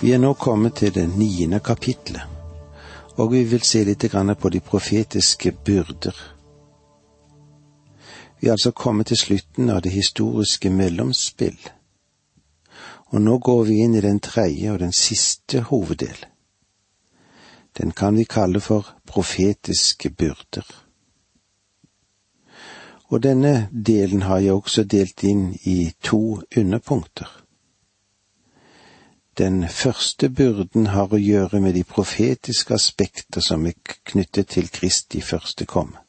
Vi er nå kommet til det niende kapitlet, og vi vil se litt på de profetiske byrder. Vi er altså kommet til slutten av det historiske mellomspill, og nå går vi inn i den tredje og den siste hoveddel. Den kan vi kalle for profetiske byrder. Og denne delen har jeg også delt inn i to underpunkter. Den første byrden har å gjøre med de profetiske aspekter som er knyttet til Kristi første komme.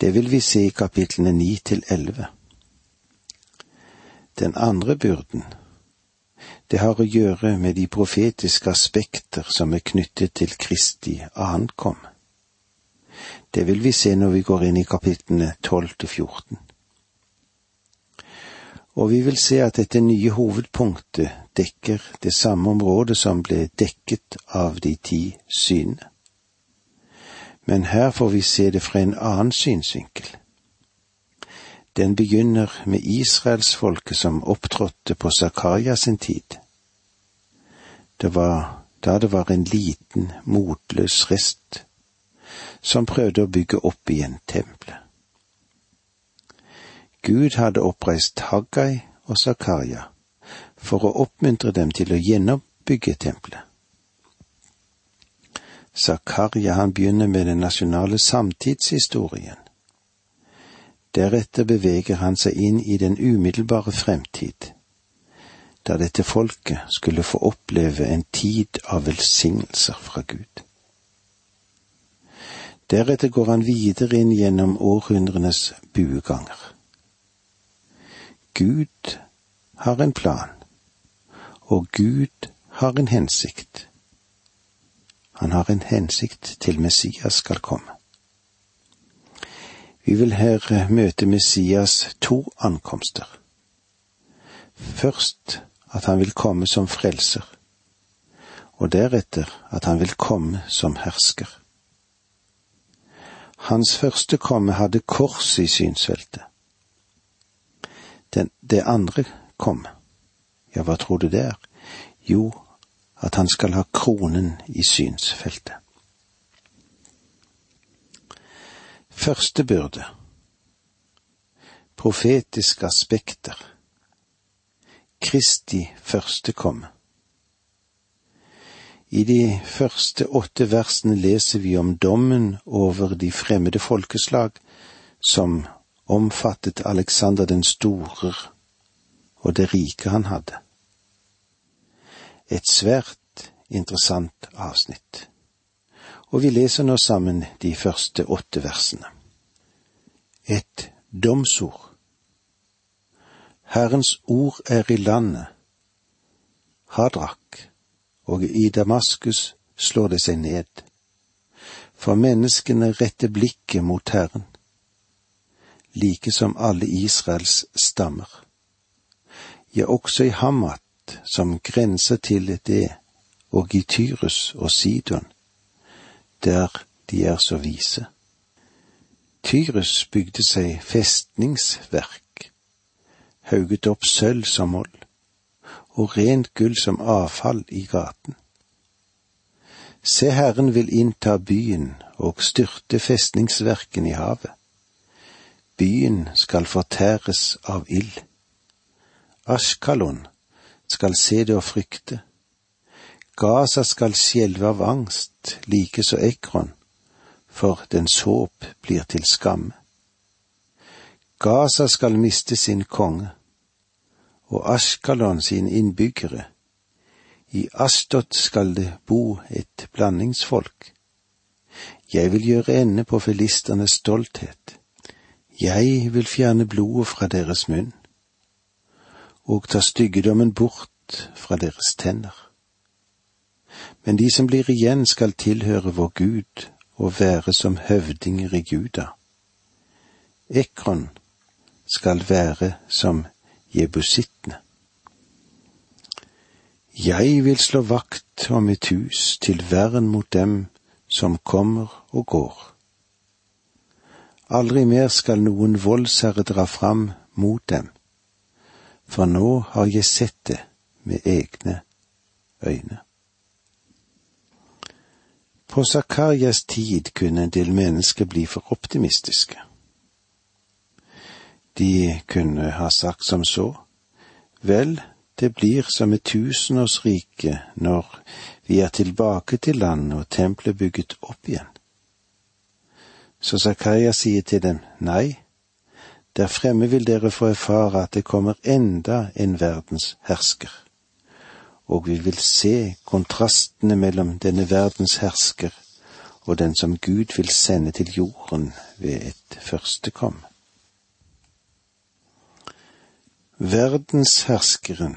Det vil vi se i kapitlene ni til elleve. Den andre byrden, det har å gjøre med de profetiske aspekter som er knyttet til Kristi ankom. Det vil vi se når vi går inn i kapitlene tolv til fjorten og vi vil se at dette nye hovedpunktet dekker det samme området som ble dekket av de ti synene. Men her får vi se det fra en annen synsvinkel. Den begynner med israelsfolket som opptrådte på Zakaria sin tid. Det var da det var en liten, motløs rest som prøvde å bygge opp igjen tempelet. Gud hadde oppreist Haggai og Zakaria for å oppmuntre dem til å gjenoppbygge tempelet. Zakaria han begynner med den nasjonale samtidshistorien. Deretter beveger han seg inn i den umiddelbare fremtid, da dette folket skulle få oppleve en tid av velsignelser fra Gud. Deretter går han videre inn gjennom århundrenes bueganger. Gud har en plan, og Gud har en hensikt. Han har en hensikt til Messias skal komme. Vi vil her møte Messias to ankomster. Først at han vil komme som frelser, og deretter at han vil komme som hersker. Hans første komme hadde kors i synsfeltet. Den, det andre kom. Ja, hva tror du det er? Jo, at han skal ha kronen i synsfeltet. Første byrde Profetiske aspekter Kristi første komme I de første åtte versene leser vi om dommen over de fremmede folkeslag som omfattet Alexander den store og det rike han hadde. Et svært interessant avsnitt. Og vi leser nå sammen de første åtte versene. Et domsord. Herrens ord er i landet. Hadrak, og i Damaskus slår det seg ned. For menneskene retter blikket mot Herren like som alle Israels stammer. Ja, også i Hamat, som grenser til det, og i Tyrus og Sidon, der de er så vise. Tyrus bygde seg festningsverk, hauget opp sølv som moll, og rent gull som avfall i gaten. Se, Herren vil innta byen og styrte festningsverken i havet. Byen skal fortæres av ild. Ashkalon skal se det og frykte. Gaza skal skjelve av angst, likeså Ekron, for dens håp blir til skamme. Gaza skal miste sin konge, og Ashkalon sine innbyggere. I Astot skal det bo et blandingsfolk. Jeg vil gjøre ende på filisternes stolthet jeg vil fjerne blodet fra deres munn og ta styggedommen bort fra deres tenner. Men de som blir igjen skal tilhøre vår Gud og være som høvdinger i Guda. Ekron skal være som jebusittene. Jeg vil slå vakt om mitt hus til vern mot dem som kommer og går. Aldri mer skal noen voldsherre dra fram mot dem, for nå har jeg sett det med egne øyne. På Zakarias tid kunne en del mennesker bli for optimistiske. De kunne ha sagt som så, vel, det blir som et tusenårsrike når vi er tilbake til landet og tempelet bygget opp igjen. Så Zakaria sier til dem, nei, der fremme vil dere få erfare at det kommer enda en verdens hersker, og vi vil se kontrastene mellom denne verdens hersker og den som Gud vil sende til jorden ved et førstekom. Verdensherskeren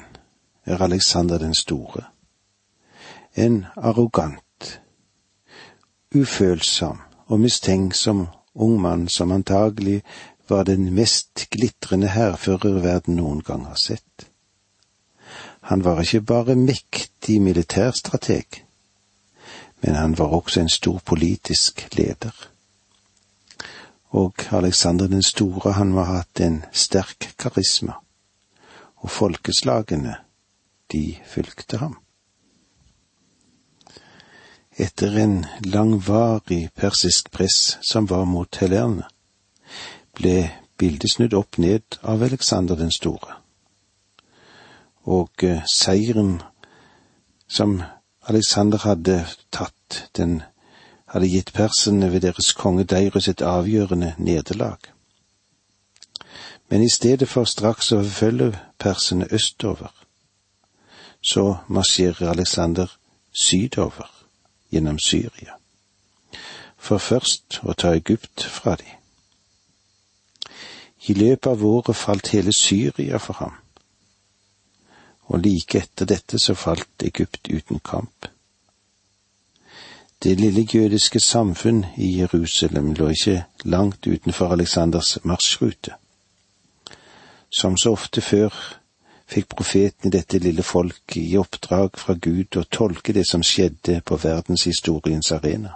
er Alexander den store, en arrogant, ufølsom og mistenksom ung mann som antagelig var den mest glitrende hærfører verden noen gang har sett. Han var ikke bare mektig militærstrateg, men han var også en stor politisk leder. Og Alexander den store, han må ha hatt en sterk karisma, og folkeslagene, de fulgte ham. Etter en langvarig persisk press som var mot helerne, ble bildet snudd opp ned av Alexander den store. Og eh, seieren som Alexander hadde tatt, den hadde gitt perserne ved deres konge Deirus et avgjørende nederlag. Men i stedet for straks å forfølge persene østover, så marsjerer Alexander sydover gjennom Syria, for først å ta Egypt fra de. I løpet av året falt hele Syria for ham, og like etter dette så falt Egypt uten kamp. Det lille jødiske samfunn i Jerusalem lå ikke langt utenfor Aleksanders marsjrute. Som så ofte før fikk profeten i dette lille folket i oppdrag fra Gud å tolke det som skjedde på verdenshistoriens arena,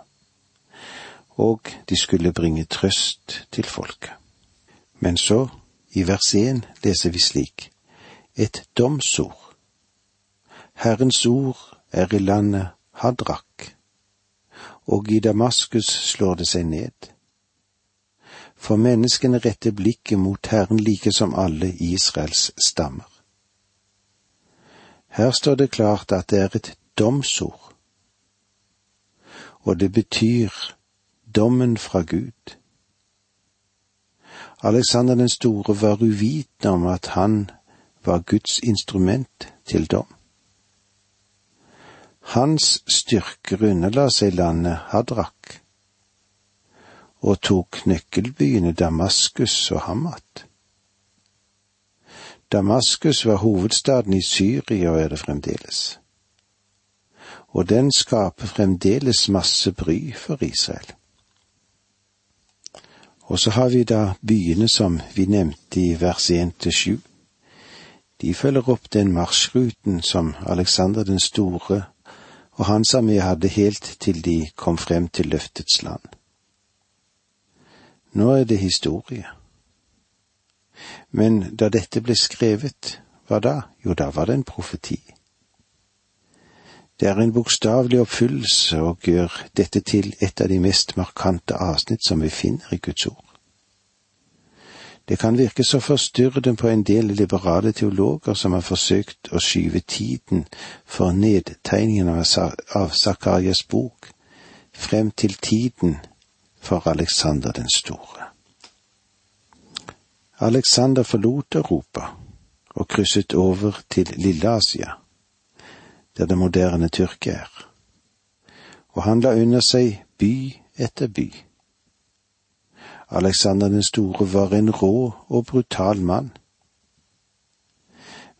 og de skulle bringe trøst til folket. Men så, i vers én, leser vi slik, et domsord. Herrens ord er i landet Hadrak, og i Damaskus slår det seg ned. For menneskene retter blikket mot Herren like som alle Israels stammer. Her står det klart at det er et domsord, og det betyr dommen fra Gud. Alexander den store var uvitende om at han var Guds instrument til dom. Hans styrker underla seg landet Hadrak og tok nøkkelbyene Damaskus og Hamat. Damaskus var hovedstaden i Syria og er det fremdeles. Og den skaper fremdeles masse bry for Israel. Og så har vi da byene som vi nevnte i vers 1 til 7. De følger opp den marsjruten som Alexander den store og hans armé hadde helt til de kom frem til løftets land. Nå er det historie. Men da dette ble skrevet, hva da? Jo, da var det en profeti. Det er en bokstavelig oppfyllelse og gjør dette til et av de mest markante avsnitt som vi finner i Guds ord. Det kan virke så forstyrrende på en del liberale teologer som har forsøkt å skyve tiden for nedtegningen av Zakarias bok frem til tiden for Alexander den store. Alexander forlot Europa og krysset over til Lille-Asia, der det moderne Tyrkia er, og han la under seg by etter by. Alexander den store var en rå og brutal mann,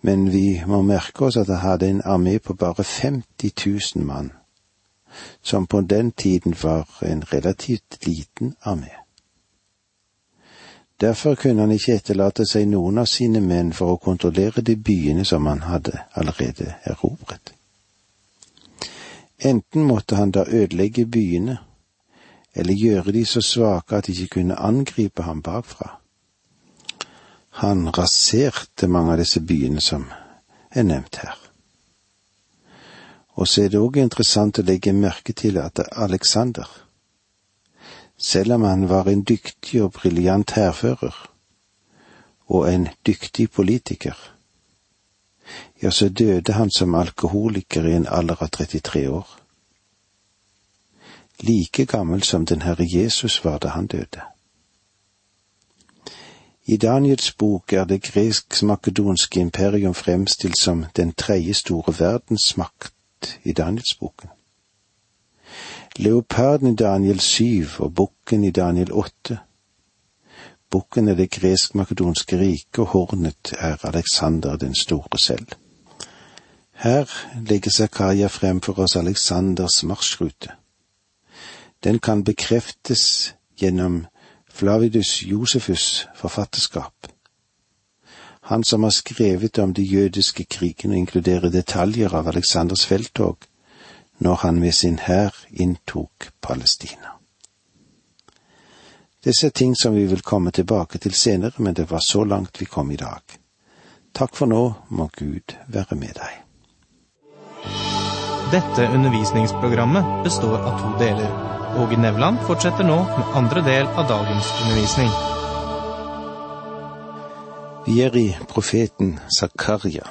men vi må merke oss at han hadde en armé på bare 50 000 mann, som på den tiden var en relativt liten armé. Derfor kunne han ikke etterlate seg noen av sine menn for å kontrollere de byene som han hadde allerede erobret. Enten måtte han da ødelegge byene, eller gjøre de så svake at de ikke kunne angripe ham bakfra. Han raserte mange av disse byene som er nevnt her. Og så er det òg interessant å legge merke til at Alexander, selv om han var en dyktig og briljant hærfører, og en dyktig politiker, ja, så døde han som alkoholiker i en alder av 33 år. Like gammel som den Herre Jesus var da han døde. I Daniels bok er det gresk-makedonske imperium fremstilt som den tredje store verdensmakt i Danielsboken. Leoparden i Daniel syv og bukken i Daniel åtte. Bukken er det gresk-makedonske riket, og hornet er Alexander den store selv. Her legger Zakaria frem for oss Alexanders marsjrute. Den kan bekreftes gjennom Flavidus Josefus' forfatterskap. Han som har skrevet om de jødiske krigene og inkluderer detaljer av Alexanders felttog når han med sin hær inntok Palestina. Disse er ting som vi vil komme tilbake til senere, men det var så langt vi kom i dag. Takk for nå, må Gud være med deg. Dette undervisningsprogrammet består av to deler. Åge Nevland fortsetter nå med andre del av dagens undervisning. Vi er i profeten Zakaria.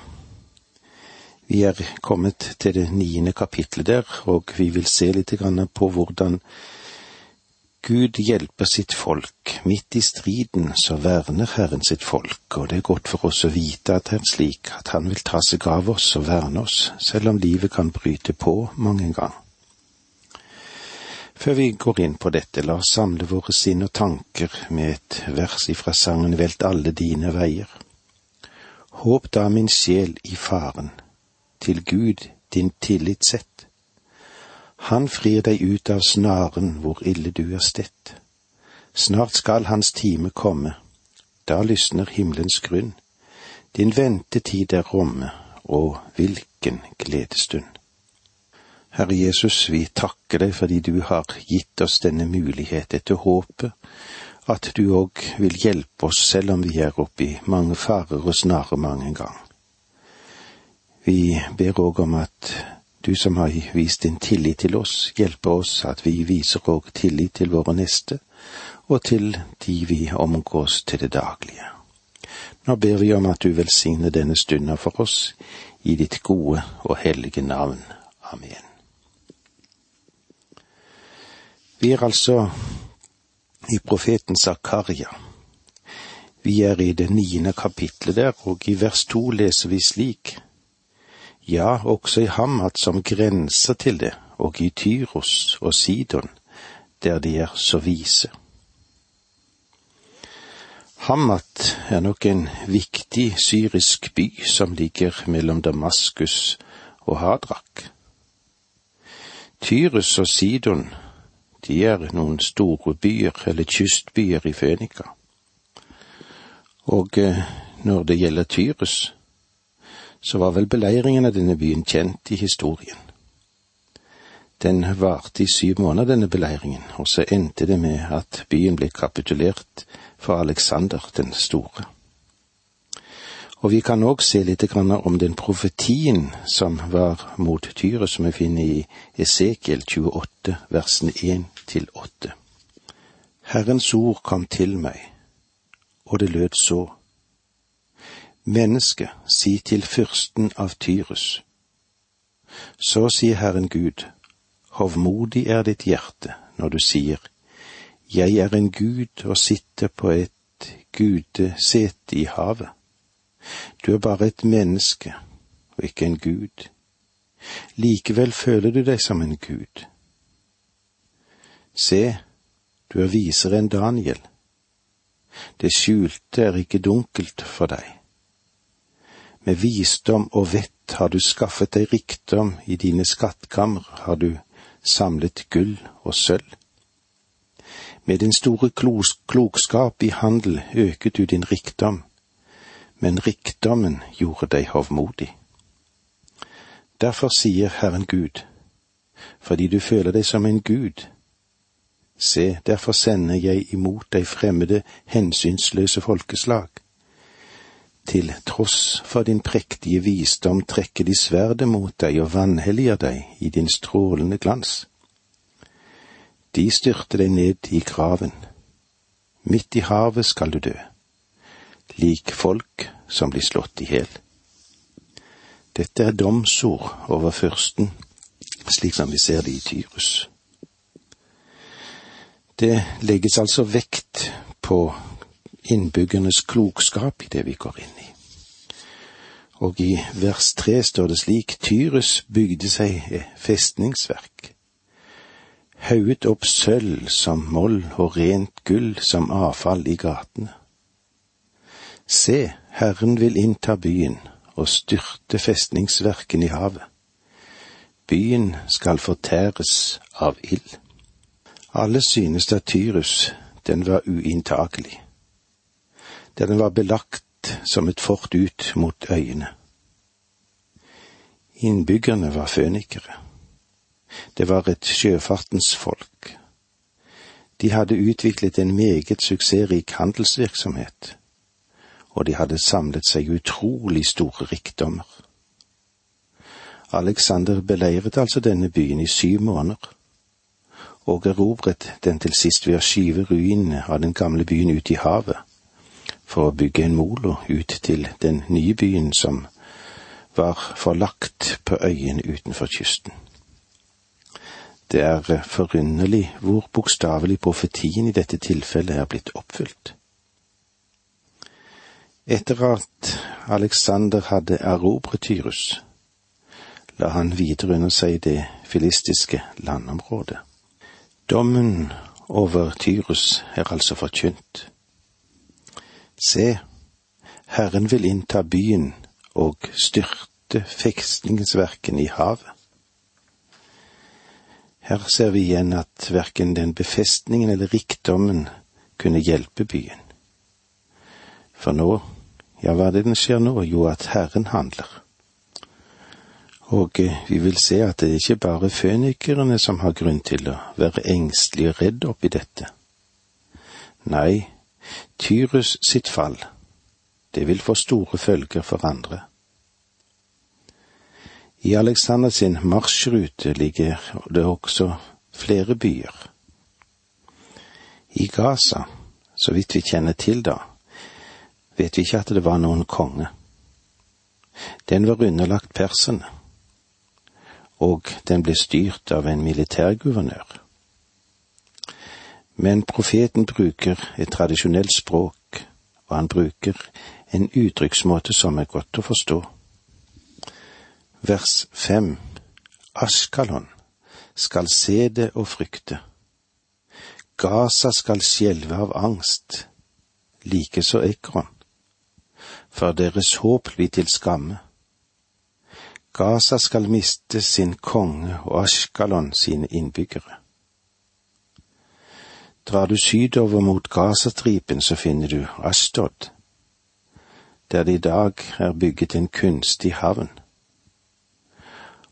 Vi er kommet til det niende kapitlet der, og vi vil se litt på hvordan Gud hjelper sitt folk. Midt i striden så verner Herren sitt folk, og det er godt for oss å vite at det er slik at Han vil ta seg av oss og verne oss, selv om livet kan bryte på mange ganger. Før vi går inn på dette, la oss samle våre sinn og tanker med et vers ifra sangen Velt alle dine veier. Håp da min sjel i faren, til Gud din tillit sett. Han frir deg ut av snaren hvor ille du er stett. Snart skal hans time komme, da lysner himmelens grunn. Din ventetid er romme, og hvilken gledestund. Herre Jesus, vi takker deg fordi du har gitt oss denne mulighet etter håpet, at du òg vil hjelpe oss selv om vi er oppe i mange farer og snarer mange gang. Vi ber òg om at du som har vist din tillit til oss, hjelper oss at vi viser òg tillit til våre neste, og til de vi omgås til det daglige. Nå ber vi om at du velsigner denne stunda for oss, i ditt gode og hellige navn. Amen. Vi er altså i profeten Zakaria. Vi er i det niende kapitlet der, og i vers to leser vi slik. Ja, også i Hamat som grenser til det, og i Tyros og Sidon, der de er så vise. Hamat er nok en viktig syrisk by som ligger mellom Damaskus og Hadrak. Tyrus og Sidon de er noen store byer, eller kystbyer i Fønika. Og eh, når det gjelder Tyrus, så var vel beleiringen av denne byen kjent i historien. Den varte i syv måneder, denne beleiringen, og så endte det med at byen ble kapitulert for Alexander den store. Og vi kan òg se litt om den profetien som var mot Tyre, som vi finner i Esekiel 28, versene 1 til 8. Herrens ord kom til meg, og det lød så. Menneske, si til fyrsten av Tyrus. Så sier Herren Gud, hovmodig er ditt hjerte når du sier, Jeg er en gud og sitter på et gudesete i havet. Du er bare et menneske og ikke en gud. Likevel føler du deg som en gud. Se, du er visere enn Daniel. Det skjulte er ikke dunkelt for deg. Med visdom og vett har du skaffet deg rikdom, i dine skattkammer har du samlet gull og sølv. Med din store klokskap i handel øket du din rikdom, men rikdommen gjorde deg hovmodig. Derfor sier Herren Gud, fordi du føler deg som en gud. Se, derfor sender jeg imot deg fremmede, hensynsløse folkeslag. Til tross for din prektige visdom trekker de sverdet mot deg og vanhelliger deg i din strålende glans. De styrter deg ned i graven. Midt i havet skal du dø, lik folk som blir slått i hjel. Dette er domsord over fyrsten, slik som vi ser det i Tyrus. Det legges altså vekt på innbyggernes klokskap i det vi går inn i. Og i vers tre står det slik, Tyrus bygde seg festningsverk, hauget opp sølv som moll og rent gull som avfall i gatene. Se, Herren vil innta byen og styrte festningsverken i havet. Byen skal fortæres av ild. Alle synes at Tyrus, den var uinntagelig der den var belagt som et fort ut mot øyene. Innbyggerne var fønikere. Det var et sjøfartens folk. De hadde utviklet en meget suksessrik handelsvirksomhet, og de hadde samlet seg utrolig store rikdommer. Alexander beleiret altså denne byen i syv måneder, og erobret den til sist ved å skyve ruinene av den gamle byen ut i havet for å bygge en molo ut til den nye byen som var forlagt på øyene utenfor kysten. Det er forunderlig hvor bokstavelig profetien i dette tilfellet er blitt oppfylt. Etter at Alexander hadde erobret Tyrus, la han videre under seg det filistiske landområdet. Dommen over Tyrus er altså forkynt. Se, Herren vil innta byen og styrte festningsverken i havet. Her ser vi igjen at verken den befestningen eller rikdommen kunne hjelpe byen. For nå, ja, hva er det den skjer nå? Jo, at Herren handler. Og eh, vi vil se at det er ikke bare fønikerne som har grunn til å være engstelige og redd oppi dette. Nei, Tyrus sitt fall, det vil få store følger for andre. I Alexander sin marsjrute ligger det også flere byer. I Gaza, så vidt vi kjenner til da, vet vi ikke at det var noen konge. Den var underlagt perserne, og den ble styrt av en militærguvernør. Men profeten bruker et tradisjonelt språk, og han bruker en uttrykksmåte som er godt å forstå. Vers fem Askalon skal se det og frykte. Gaza skal skjelve av angst, likeså Ekron, for deres håp blir til skamme. Gaza skal miste sin konge og Askalon sine innbyggere. Drar du sydover mot Gazastripen, så finner du Astod, der det i dag er bygget en kunstig havn.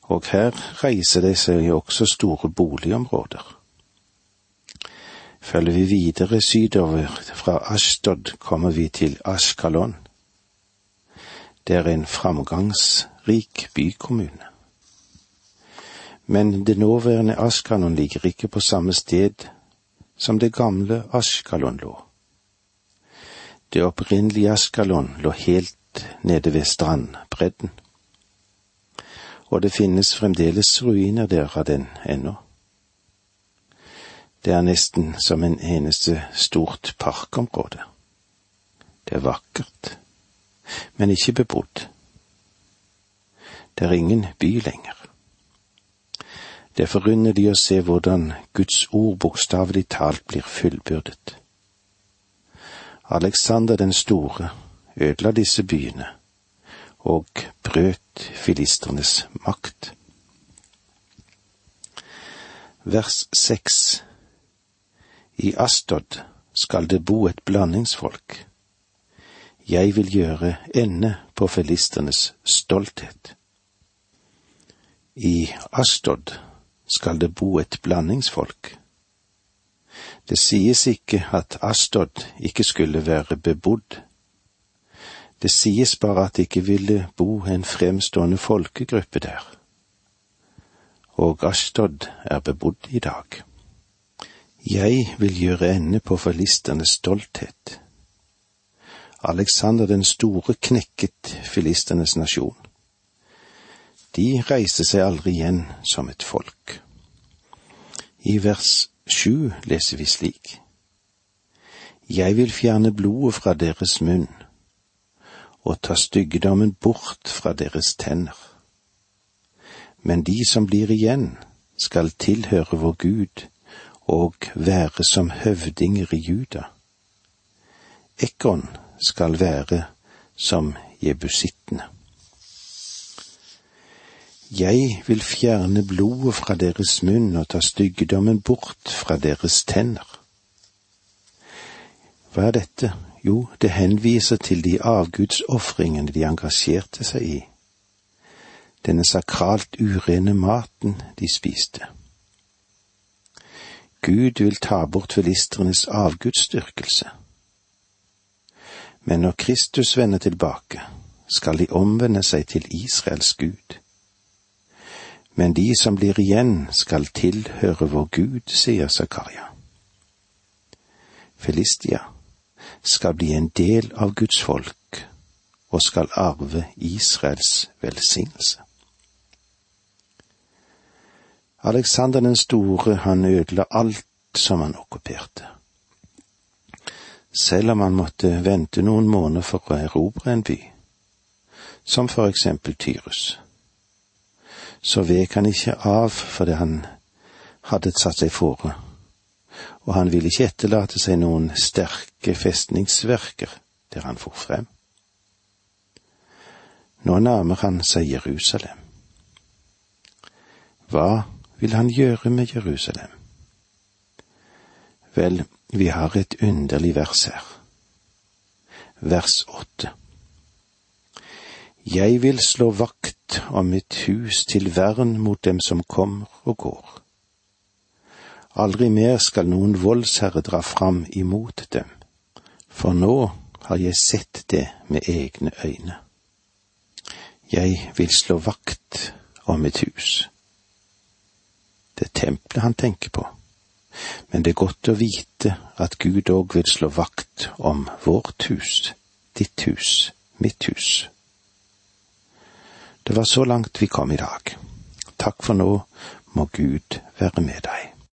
Og her reiser det seg også store boligområder. Følger vi videre sydover fra Astod, kommer vi til Ashkalon. Det er en framgangsrik bykommune. Men det nåværende Ashkalon ligger ikke på samme sted som det gamle Askalon lå. Det opprinnelige Askalon lå helt nede ved strandbredden, og det finnes fremdeles ruiner der av den ennå. Det er nesten som en eneste stort parkområde. Det er vakkert, men ikke bebodd. Det er ingen by lenger. Det er forunderlig å se hvordan Guds ord bokstavelig talt blir fullbyrdet. Alexander den store ødela disse byene og brøt filistrenes makt. Vers seks I Astod skal det bo et blandingsfolk. Jeg vil gjøre ende på filistrenes stolthet. I Astod skal det bo et blandingsfolk. Det sies ikke at Astod ikke skulle være bebodd. Det sies bare at det ikke ville bo en fremstående folkegruppe der. Og Astod er bebodd i dag. Jeg vil gjøre ende på filisternes stolthet. Alexander den store knekket filisternes nasjon. De reiste seg aldri igjen som et folk. I vers sju leser vi slik. Jeg vil fjerne blodet fra deres munn og ta styggedommen bort fra deres tenner. Men de som blir igjen, skal tilhøre vår Gud og være som høvdinger i Juda. Ekon skal være som jebusittene. Jeg vil fjerne blodet fra deres munn og ta styggedommen bort fra deres tenner. Hva er dette? Jo, det henviser til de avgudsofringene de engasjerte seg i, denne sakralt urene maten de spiste. Gud vil ta bort filistrenes avgudsdyrkelse. Men når Kristus vender tilbake, skal de omvende seg til Israels Gud. Men de som blir igjen, skal tilhøre vår Gud, sier Zakaria. Filistia skal bli en del av Guds folk og skal arve Israels velsignelse. Alexander den store, han ødela alt som han okkuperte. Selv om han måtte vente noen måneder for å erobre en by, som for eksempel Tyrus, så vek han ikke av fordi han hadde satt seg fore, og han ville ikke etterlate seg noen sterke festningsverker der han for frem. Nå nærmer han seg Jerusalem. Hva vil han gjøre med Jerusalem? Vel, vi har et underlig vers her. Vers åtte. Jeg vil slå vakt om mitt hus til vern mot dem som kommer og går. Aldri mer skal noen voldsherre dra fram imot dem, for nå har jeg sett det med egne øyne. Jeg vil slå vakt om mitt hus. Det er tempelet han tenker på. Men det er godt å vite at Gud òg vil slå vakt om vårt hus, ditt hus, mitt hus. Det var så langt vi kom i dag. Takk for nå, må Gud være med deg.